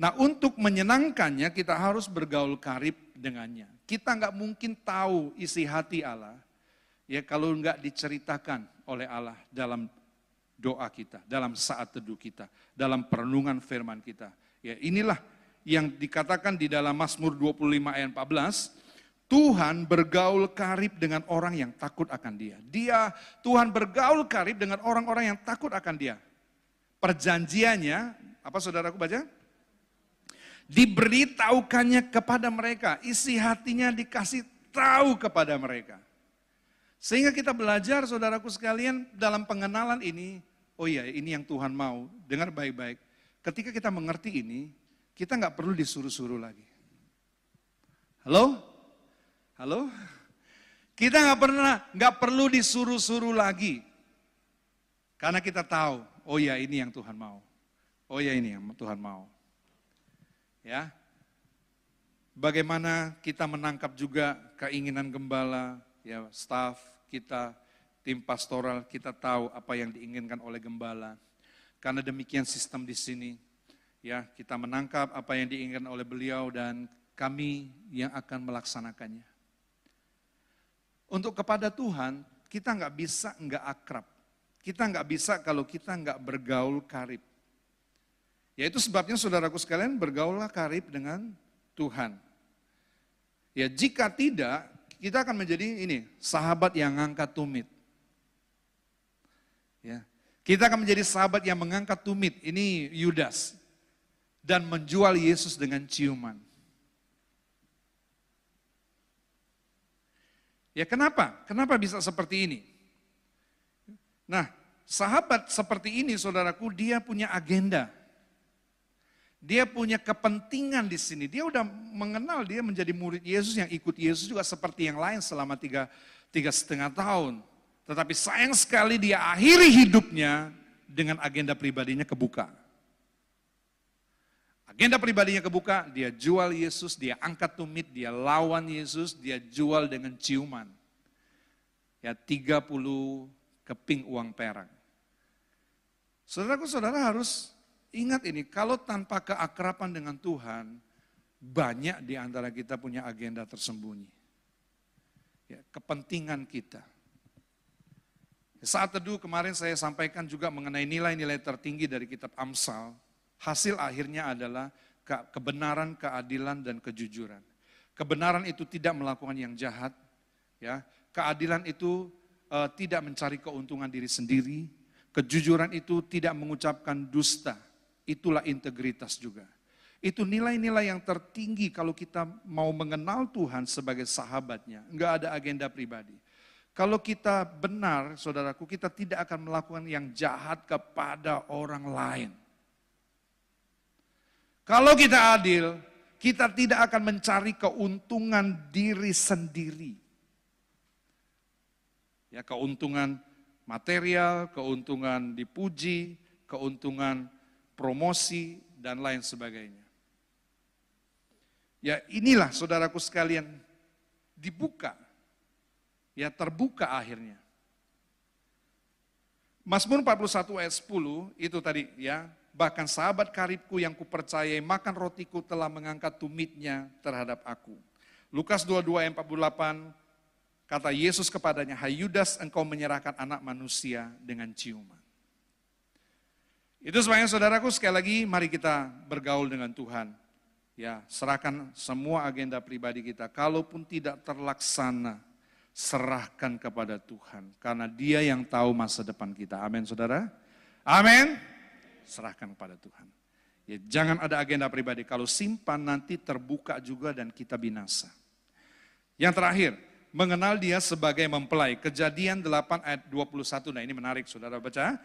[SPEAKER 1] Nah untuk menyenangkannya kita harus bergaul karib dengannya. Kita nggak mungkin tahu isi hati Allah ya kalau nggak diceritakan oleh Allah dalam doa kita, dalam saat teduh kita, dalam perenungan firman kita. Ya inilah yang dikatakan di dalam Mazmur 25 ayat 14, Tuhan bergaul karib dengan orang yang takut akan dia. Dia, Tuhan bergaul karib dengan orang-orang yang takut akan dia. Perjanjiannya, apa saudaraku baca? Diberitahukannya kepada mereka, isi hatinya dikasih tahu kepada mereka. Sehingga kita belajar saudaraku sekalian dalam pengenalan ini, oh iya ini yang Tuhan mau, dengar baik-baik. Ketika kita mengerti ini, kita nggak perlu disuruh-suruh lagi. Halo? Halo? Kita nggak pernah, nggak perlu disuruh-suruh lagi. Karena kita tahu, oh ya ini yang Tuhan mau. Oh ya ini yang Tuhan mau. Ya. Bagaimana kita menangkap juga keinginan gembala, ya staff kita, tim pastoral, kita tahu apa yang diinginkan oleh gembala. Karena demikian sistem di sini, ya kita menangkap apa yang diinginkan oleh beliau dan kami yang akan melaksanakannya. Untuk kepada Tuhan, kita nggak bisa nggak akrab. Kita nggak bisa kalau kita nggak bergaul karib. Ya itu sebabnya saudaraku sekalian bergaullah karib dengan Tuhan. Ya jika tidak, kita akan menjadi ini, sahabat yang ngangkat tumit. Ya. Kita akan menjadi sahabat yang mengangkat tumit, ini Yudas. Dan menjual Yesus dengan ciuman. Ya kenapa? Kenapa bisa seperti ini? Nah, sahabat seperti ini saudaraku, dia punya agenda. Dia punya kepentingan di sini. Dia udah mengenal dia menjadi murid Yesus yang ikut Yesus juga seperti yang lain selama tiga, tiga setengah tahun. Tetapi sayang sekali dia akhiri hidupnya dengan agenda pribadinya kebuka. Agenda pribadinya kebuka, dia jual Yesus, dia angkat tumit, dia lawan Yesus, dia jual dengan ciuman. Ya 30 keping uang perak. Saudaraku saudara harus ingat ini, kalau tanpa keakraban dengan Tuhan, banyak di antara kita punya agenda tersembunyi. Ya, kepentingan kita. Saat teduh kemarin saya sampaikan juga mengenai nilai-nilai tertinggi dari kitab Amsal. Hasil akhirnya adalah kebenaran, keadilan, dan kejujuran. Kebenaran itu tidak melakukan yang jahat, ya. Keadilan itu uh, tidak mencari keuntungan diri sendiri. Kejujuran itu tidak mengucapkan dusta. Itulah integritas juga. Itu nilai-nilai yang tertinggi kalau kita mau mengenal Tuhan sebagai sahabatnya. Enggak ada agenda pribadi. Kalau kita benar, saudaraku, kita tidak akan melakukan yang jahat kepada orang lain. Kalau kita adil, kita tidak akan mencari keuntungan diri sendiri. Ya, keuntungan material, keuntungan dipuji, keuntungan promosi dan lain sebagainya. Ya, inilah saudaraku sekalian dibuka. Ya, terbuka akhirnya. Mazmur 41 ayat 10 itu tadi ya, bahkan sahabat karibku yang kupercayai makan rotiku telah mengangkat tumitnya terhadap aku. Lukas 22 ayat 48 kata Yesus kepadanya, Hai Yudas engkau menyerahkan anak manusia dengan ciuman. Itu sebabnya saudaraku sekali lagi mari kita bergaul dengan Tuhan. Ya, serahkan semua agenda pribadi kita. Kalaupun tidak terlaksana, serahkan kepada Tuhan. Karena dia yang tahu masa depan kita. Amin saudara. Amin serahkan kepada Tuhan. Ya, jangan ada agenda pribadi. Kalau simpan nanti terbuka juga dan kita binasa. Yang terakhir, mengenal dia sebagai mempelai. Kejadian 8 ayat 21. Nah ini menarik saudara baca.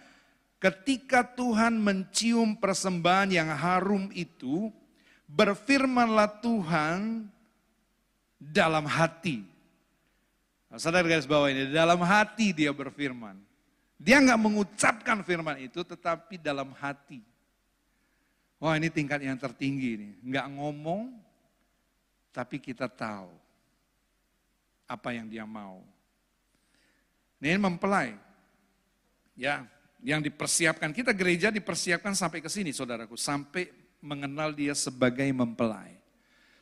[SPEAKER 1] ketika Tuhan mencium persembahan yang harum itu, berfirmanlah Tuhan dalam hati. Nah, sadar guys bawah ini, dalam hati dia berfirman. Dia nggak mengucapkan firman itu, tetapi dalam hati. Wah ini tingkat yang tertinggi ini. Nggak ngomong, tapi kita tahu apa yang dia mau. Ini mempelai. Ya, yang dipersiapkan. Kita gereja dipersiapkan sampai ke sini saudaraku. Sampai mengenal dia sebagai mempelai.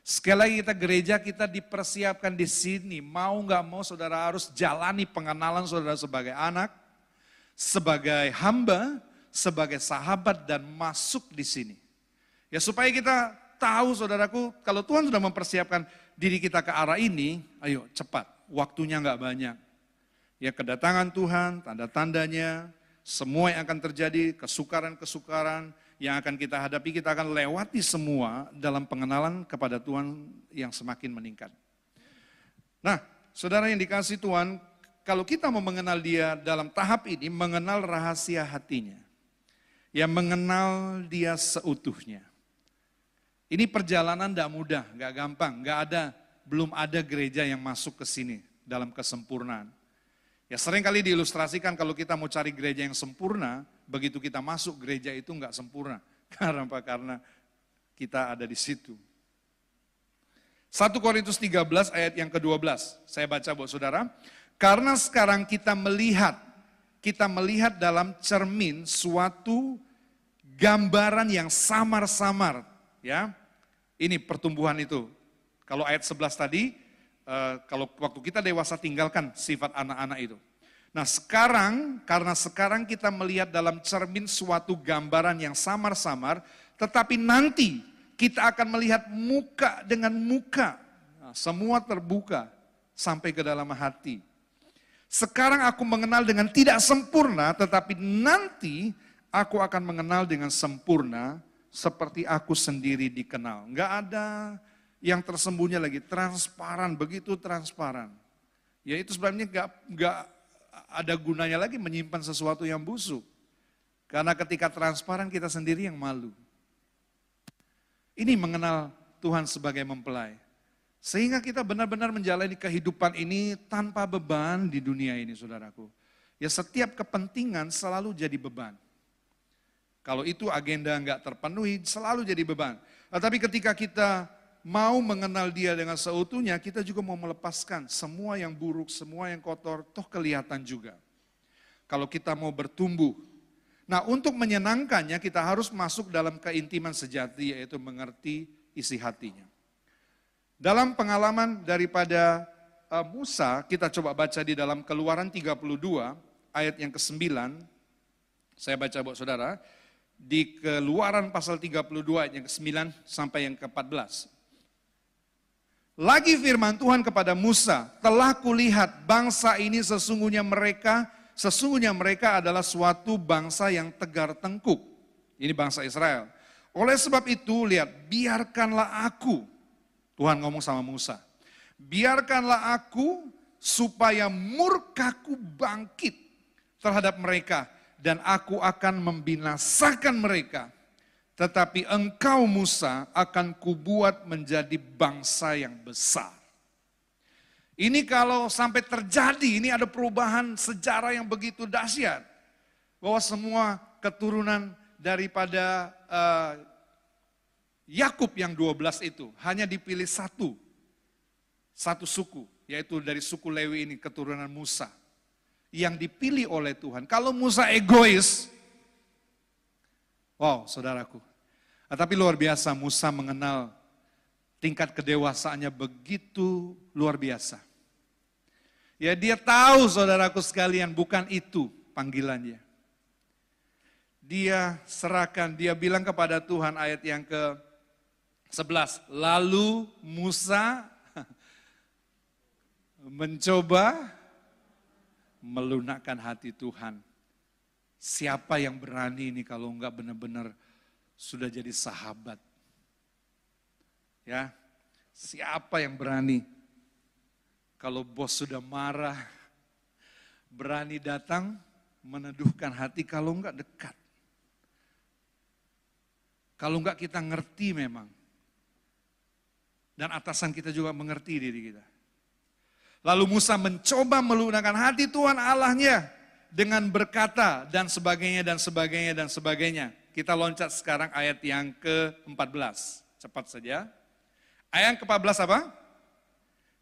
[SPEAKER 1] Sekali lagi kita gereja kita dipersiapkan di sini. Mau nggak mau saudara harus jalani pengenalan saudara sebagai anak, sebagai hamba, sebagai sahabat dan masuk di sini. Ya supaya kita tahu saudaraku, kalau Tuhan sudah mempersiapkan diri kita ke arah ini, ayo cepat, waktunya nggak banyak. Ya kedatangan Tuhan, tanda-tandanya, semua yang akan terjadi, kesukaran-kesukaran yang akan kita hadapi, kita akan lewati semua dalam pengenalan kepada Tuhan yang semakin meningkat. Nah, saudara yang dikasih Tuhan, kalau kita mau mengenal dia dalam tahap ini, mengenal rahasia hatinya. Ya mengenal dia seutuhnya. Ini perjalanan tidak mudah, nggak gampang, nggak ada, belum ada gereja yang masuk ke sini dalam kesempurnaan. Ya sering kali diilustrasikan kalau kita mau cari gereja yang sempurna, begitu kita masuk gereja itu nggak sempurna. Karena apa? Karena kita ada di situ. 1 Korintus 13 ayat yang ke-12. Saya baca buat saudara. Karena sekarang kita melihat, kita melihat dalam cermin suatu gambaran yang samar-samar. ya Ini pertumbuhan itu. Kalau ayat 11 tadi, Eh, kalau waktu kita dewasa tinggalkan sifat anak-anak itu. Nah sekarang, karena sekarang kita melihat dalam cermin suatu gambaran yang samar-samar, tetapi nanti kita akan melihat muka dengan muka. Nah, semua terbuka sampai ke dalam hati. Sekarang aku mengenal dengan tidak sempurna, tetapi nanti aku akan mengenal dengan sempurna seperti aku sendiri dikenal. Enggak ada yang tersembunyi lagi, transparan, begitu transparan. Ya itu sebabnya gak, gak ada gunanya lagi menyimpan sesuatu yang busuk. Karena ketika transparan kita sendiri yang malu. Ini mengenal Tuhan sebagai mempelai. Sehingga kita benar-benar menjalani kehidupan ini tanpa beban di dunia ini saudaraku. Ya setiap kepentingan selalu jadi beban. Kalau itu agenda nggak terpenuhi selalu jadi beban. Tetapi ketika kita mau mengenal dia dengan seutuhnya, kita juga mau melepaskan semua yang buruk, semua yang kotor, toh kelihatan juga. Kalau kita mau bertumbuh. Nah untuk menyenangkannya kita harus masuk dalam keintiman sejati yaitu mengerti isi hatinya. Dalam pengalaman daripada uh, Musa, kita coba baca di dalam keluaran 32 ayat yang ke-9. Saya baca buat saudara. Di keluaran pasal 32 ayat yang ke-9 sampai yang ke-14. Lagi firman Tuhan kepada Musa, telah kulihat bangsa ini sesungguhnya mereka, sesungguhnya mereka adalah suatu bangsa yang tegar tengkuk. Ini bangsa Israel. Oleh sebab itu, lihat, biarkanlah aku, Tuhan ngomong sama Musa, biarkanlah aku supaya murkaku bangkit terhadap mereka dan aku akan membinasakan mereka tetapi engkau Musa akan kubuat menjadi bangsa yang besar. Ini kalau sampai terjadi, ini ada perubahan sejarah yang begitu dahsyat. Bahwa semua keturunan daripada uh, Yakub yang 12 itu hanya dipilih satu. Satu suku, yaitu dari suku Lewi ini keturunan Musa. Yang dipilih oleh Tuhan. Kalau Musa egois, Wow, saudaraku. Ah, tapi luar biasa Musa mengenal tingkat kedewasaannya begitu luar biasa. Ya dia tahu saudaraku sekalian bukan itu panggilannya. Dia serahkan, dia bilang kepada Tuhan ayat yang ke 11. Lalu Musa mencoba melunakkan hati Tuhan Siapa yang berani ini kalau enggak benar-benar sudah jadi sahabat? Ya, siapa yang berani? Kalau bos sudah marah, berani datang meneduhkan hati kalau enggak dekat. Kalau enggak kita ngerti memang. Dan atasan kita juga mengerti diri kita. Lalu Musa mencoba melunakkan hati Tuhan Allahnya dengan berkata dan sebagainya dan sebagainya dan sebagainya. Kita loncat sekarang ayat yang ke-14. Cepat saja. Ayat ke-14 apa?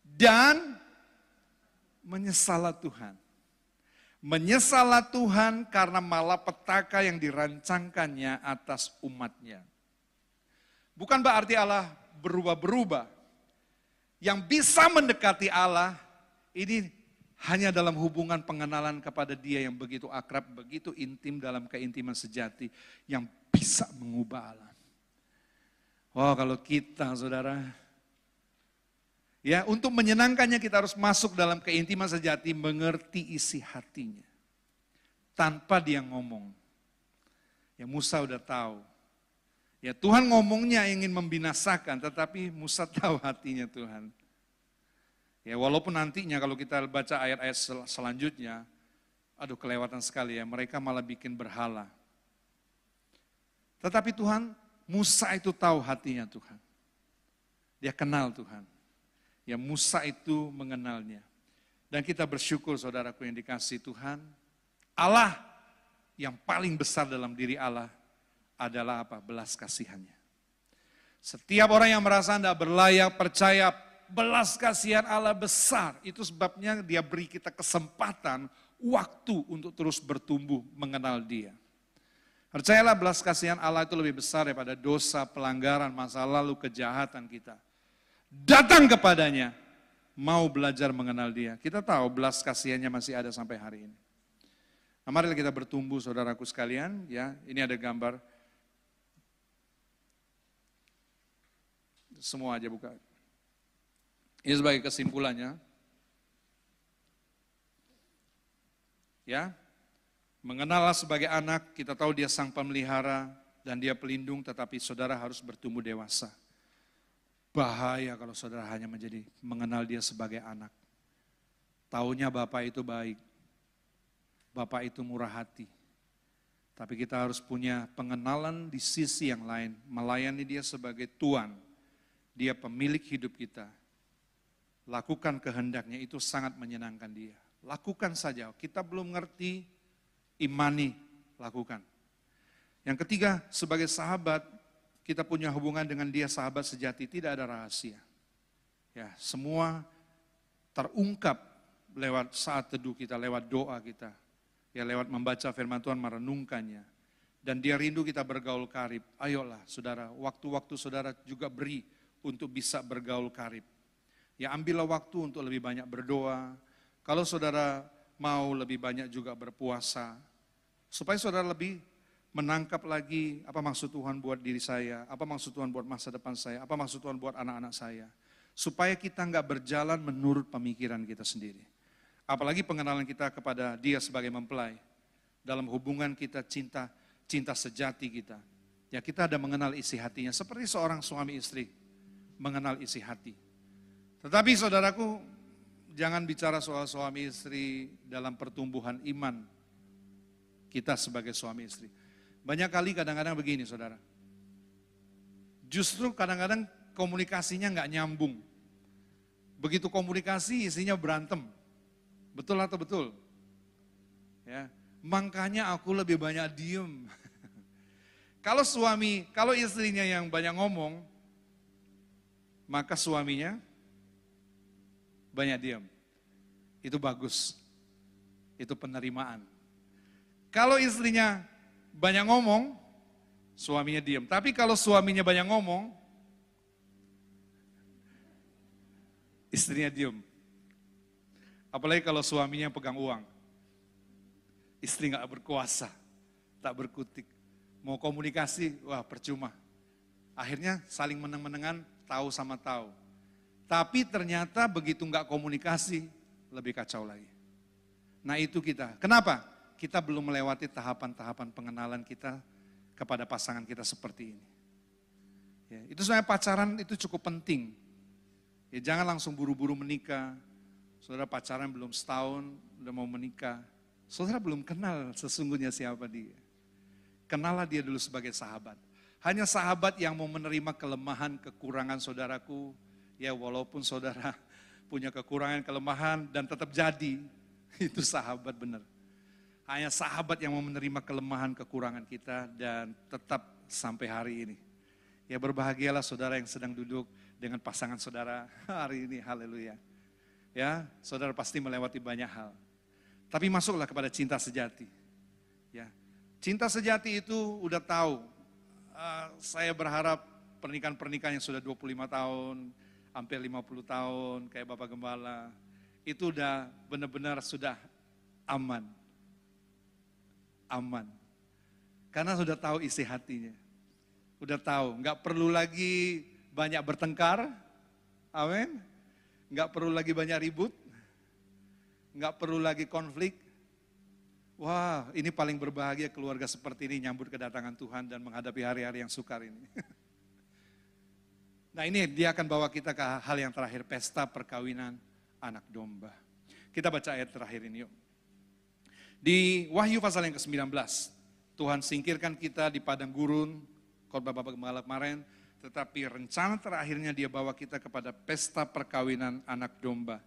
[SPEAKER 1] Dan menyesalah Tuhan. Menyesalah Tuhan karena malapetaka yang dirancangkannya atas umatnya. Bukan berarti Allah berubah-berubah. Yang bisa mendekati Allah ini hanya dalam hubungan pengenalan kepada dia yang begitu akrab, begitu intim dalam keintiman sejati yang bisa mengubah Allah. Wow kalau kita saudara, ya untuk menyenangkannya kita harus masuk dalam keintiman sejati, mengerti isi hatinya. Tanpa dia ngomong. Ya Musa udah tahu. Ya Tuhan ngomongnya ingin membinasakan, tetapi Musa tahu hatinya Tuhan. Ya walaupun nantinya kalau kita baca ayat-ayat sel selanjutnya, aduh kelewatan sekali ya, mereka malah bikin berhala. Tetapi Tuhan, Musa itu tahu hatinya Tuhan. Dia kenal Tuhan. Ya Musa itu mengenalnya. Dan kita bersyukur saudaraku yang dikasih Tuhan, Allah yang paling besar dalam diri Allah adalah apa? Belas kasihannya. Setiap orang yang merasa tidak berlayak, percaya belas kasihan Allah besar. Itu sebabnya dia beri kita kesempatan, waktu untuk terus bertumbuh mengenal dia. Percayalah belas kasihan Allah itu lebih besar daripada dosa, pelanggaran, masa lalu, kejahatan kita. Datang kepadanya, mau belajar mengenal dia. Kita tahu belas kasihannya masih ada sampai hari ini. Nah, marilah kita bertumbuh saudaraku sekalian, ya. Ini ada gambar. Semua aja buka. Ini sebagai kesimpulannya. Ya, mengenallah sebagai anak, kita tahu dia sang pemelihara dan dia pelindung, tetapi saudara harus bertumbuh dewasa. Bahaya kalau saudara hanya menjadi mengenal dia sebagai anak. Taunya Bapak itu baik, Bapak itu murah hati. Tapi kita harus punya pengenalan di sisi yang lain, melayani dia sebagai Tuhan. Dia pemilik hidup kita, lakukan kehendaknya itu sangat menyenangkan dia. Lakukan saja, kita belum ngerti, imani, lakukan. Yang ketiga, sebagai sahabat, kita punya hubungan dengan dia sahabat sejati, tidak ada rahasia. Ya, semua terungkap lewat saat teduh kita, lewat doa kita. Ya, lewat membaca firman Tuhan, merenungkannya. Dan dia rindu kita bergaul karib. Ayolah saudara, waktu-waktu saudara juga beri untuk bisa bergaul karib Ya ambillah waktu untuk lebih banyak berdoa. Kalau saudara mau lebih banyak juga berpuasa. Supaya saudara lebih menangkap lagi apa maksud Tuhan buat diri saya, apa maksud Tuhan buat masa depan saya, apa maksud Tuhan buat anak-anak saya. Supaya kita nggak berjalan menurut pemikiran kita sendiri. Apalagi pengenalan kita kepada dia sebagai mempelai. Dalam hubungan kita cinta, cinta sejati kita. Ya kita ada mengenal isi hatinya. Seperti seorang suami istri mengenal isi hati. Tetapi saudaraku, jangan bicara soal suami istri dalam pertumbuhan iman kita sebagai suami istri. Banyak kali kadang-kadang begini saudara. Justru kadang-kadang komunikasinya nggak nyambung. Begitu komunikasi isinya berantem. Betul atau betul? Ya, makanya aku lebih banyak diem. kalau suami, kalau istrinya yang banyak ngomong, maka suaminya banyak diam. Itu bagus. Itu penerimaan. Kalau istrinya banyak ngomong, suaminya diam. Tapi kalau suaminya banyak ngomong, istrinya diam. Apalagi kalau suaminya pegang uang. Istri nggak berkuasa, tak berkutik. Mau komunikasi, wah percuma. Akhirnya saling meneng-menengan, tahu sama tahu. Tapi ternyata begitu nggak komunikasi, lebih kacau lagi. Nah itu kita. Kenapa? Kita belum melewati tahapan-tahapan pengenalan kita kepada pasangan kita seperti ini. Ya, itu sebenarnya pacaran itu cukup penting. Ya, jangan langsung buru-buru menikah. Saudara pacaran belum setahun, udah mau menikah. Saudara belum kenal sesungguhnya siapa dia. Kenallah dia dulu sebagai sahabat. Hanya sahabat yang mau menerima kelemahan, kekurangan saudaraku. Ya walaupun saudara punya kekurangan, kelemahan dan tetap jadi. Itu sahabat benar. Hanya sahabat yang mau menerima kelemahan, kekurangan kita dan tetap sampai hari ini. Ya berbahagialah saudara yang sedang duduk dengan pasangan saudara hari ini. Haleluya. Ya, saudara pasti melewati banyak hal. Tapi masuklah kepada cinta sejati. Ya, cinta sejati itu udah tahu. Uh, saya berharap pernikahan-pernikahan yang sudah 25 tahun, hampir 50 tahun, kayak Bapak Gembala, itu udah benar-benar sudah aman. Aman. Karena sudah tahu isi hatinya. Udah tahu, nggak perlu lagi banyak bertengkar. Amin. Nggak perlu lagi banyak ribut nggak perlu lagi konflik. Wah, ini paling berbahagia keluarga seperti ini nyambut kedatangan Tuhan dan menghadapi hari-hari yang sukar ini. Nah ini dia akan bawa kita ke hal yang terakhir, pesta perkawinan anak domba. Kita baca ayat terakhir ini yuk. Di Wahyu pasal yang ke-19, Tuhan singkirkan kita di padang gurun, khotbah Bapak Gembala kemarin, tetapi rencana terakhirnya dia bawa kita kepada pesta perkawinan anak domba.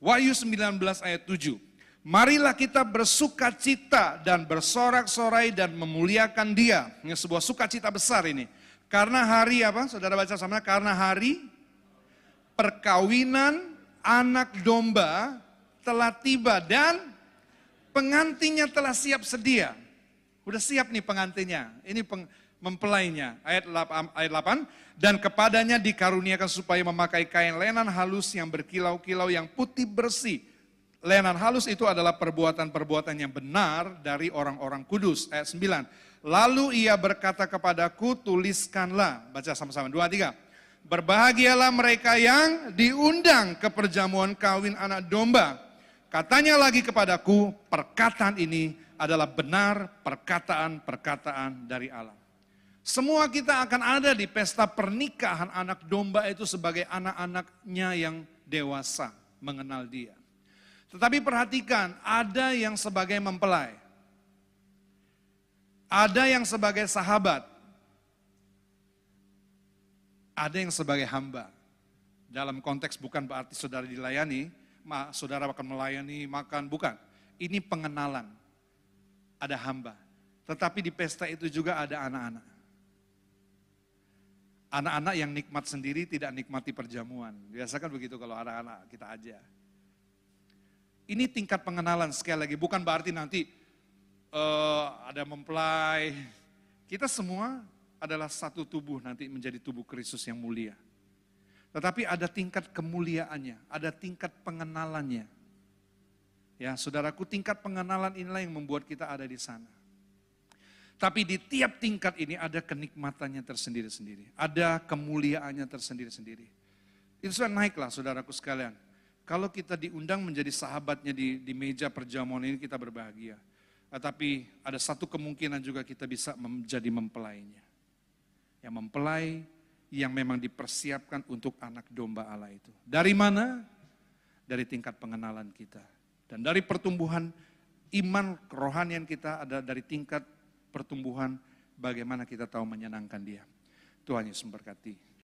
[SPEAKER 1] Wahyu 19 ayat 7. Marilah kita bersuka cita dan bersorak-sorai dan memuliakan dia. Ini sebuah sukacita besar ini. Karena hari apa? Saudara baca sama karena hari perkawinan anak domba telah tiba dan pengantinnya telah siap sedia. Udah siap nih pengantinnya. Ini peng, mempelainya. Ayat 8, ayat 8, dan kepadanya dikaruniakan supaya memakai kain lenan halus yang berkilau-kilau yang putih bersih. Lenan halus itu adalah perbuatan-perbuatan yang benar dari orang-orang kudus. Ayat 9. Lalu ia berkata kepadaku, tuliskanlah. Baca sama-sama, dua, tiga. Berbahagialah mereka yang diundang ke perjamuan kawin anak domba. Katanya lagi kepadaku, perkataan ini adalah benar perkataan-perkataan dari Allah. Semua kita akan ada di pesta pernikahan anak domba itu sebagai anak-anaknya yang dewasa mengenal dia. Tetapi perhatikan, ada yang sebagai mempelai. Ada yang sebagai sahabat. Ada yang sebagai hamba. Dalam konteks bukan berarti saudara dilayani, saudara akan melayani, makan, bukan. Ini pengenalan. Ada hamba. Tetapi di pesta itu juga ada anak-anak. Anak-anak yang nikmat sendiri tidak nikmati perjamuan. Biasakan begitu kalau anak-anak kita aja. Ini tingkat pengenalan sekali lagi, bukan berarti nanti uh, ada mempelai. Kita semua adalah satu tubuh nanti menjadi tubuh Kristus yang mulia. Tetapi ada tingkat kemuliaannya, ada tingkat pengenalannya. Ya, saudaraku, tingkat pengenalan inilah yang membuat kita ada di sana. Tapi di tiap tingkat ini ada kenikmatannya tersendiri-sendiri. Ada kemuliaannya tersendiri-sendiri. Itu sudah naiklah saudaraku sekalian. Kalau kita diundang menjadi sahabatnya di, di meja perjamuan ini kita berbahagia. Tapi ada satu kemungkinan juga kita bisa menjadi mempelainya. Yang mempelai yang memang dipersiapkan untuk anak domba Allah itu. Dari mana? Dari tingkat pengenalan kita. Dan dari pertumbuhan iman kerohanian kita ada dari tingkat pertumbuhan bagaimana kita tahu menyenangkan dia. Tuhan Yesus memberkati.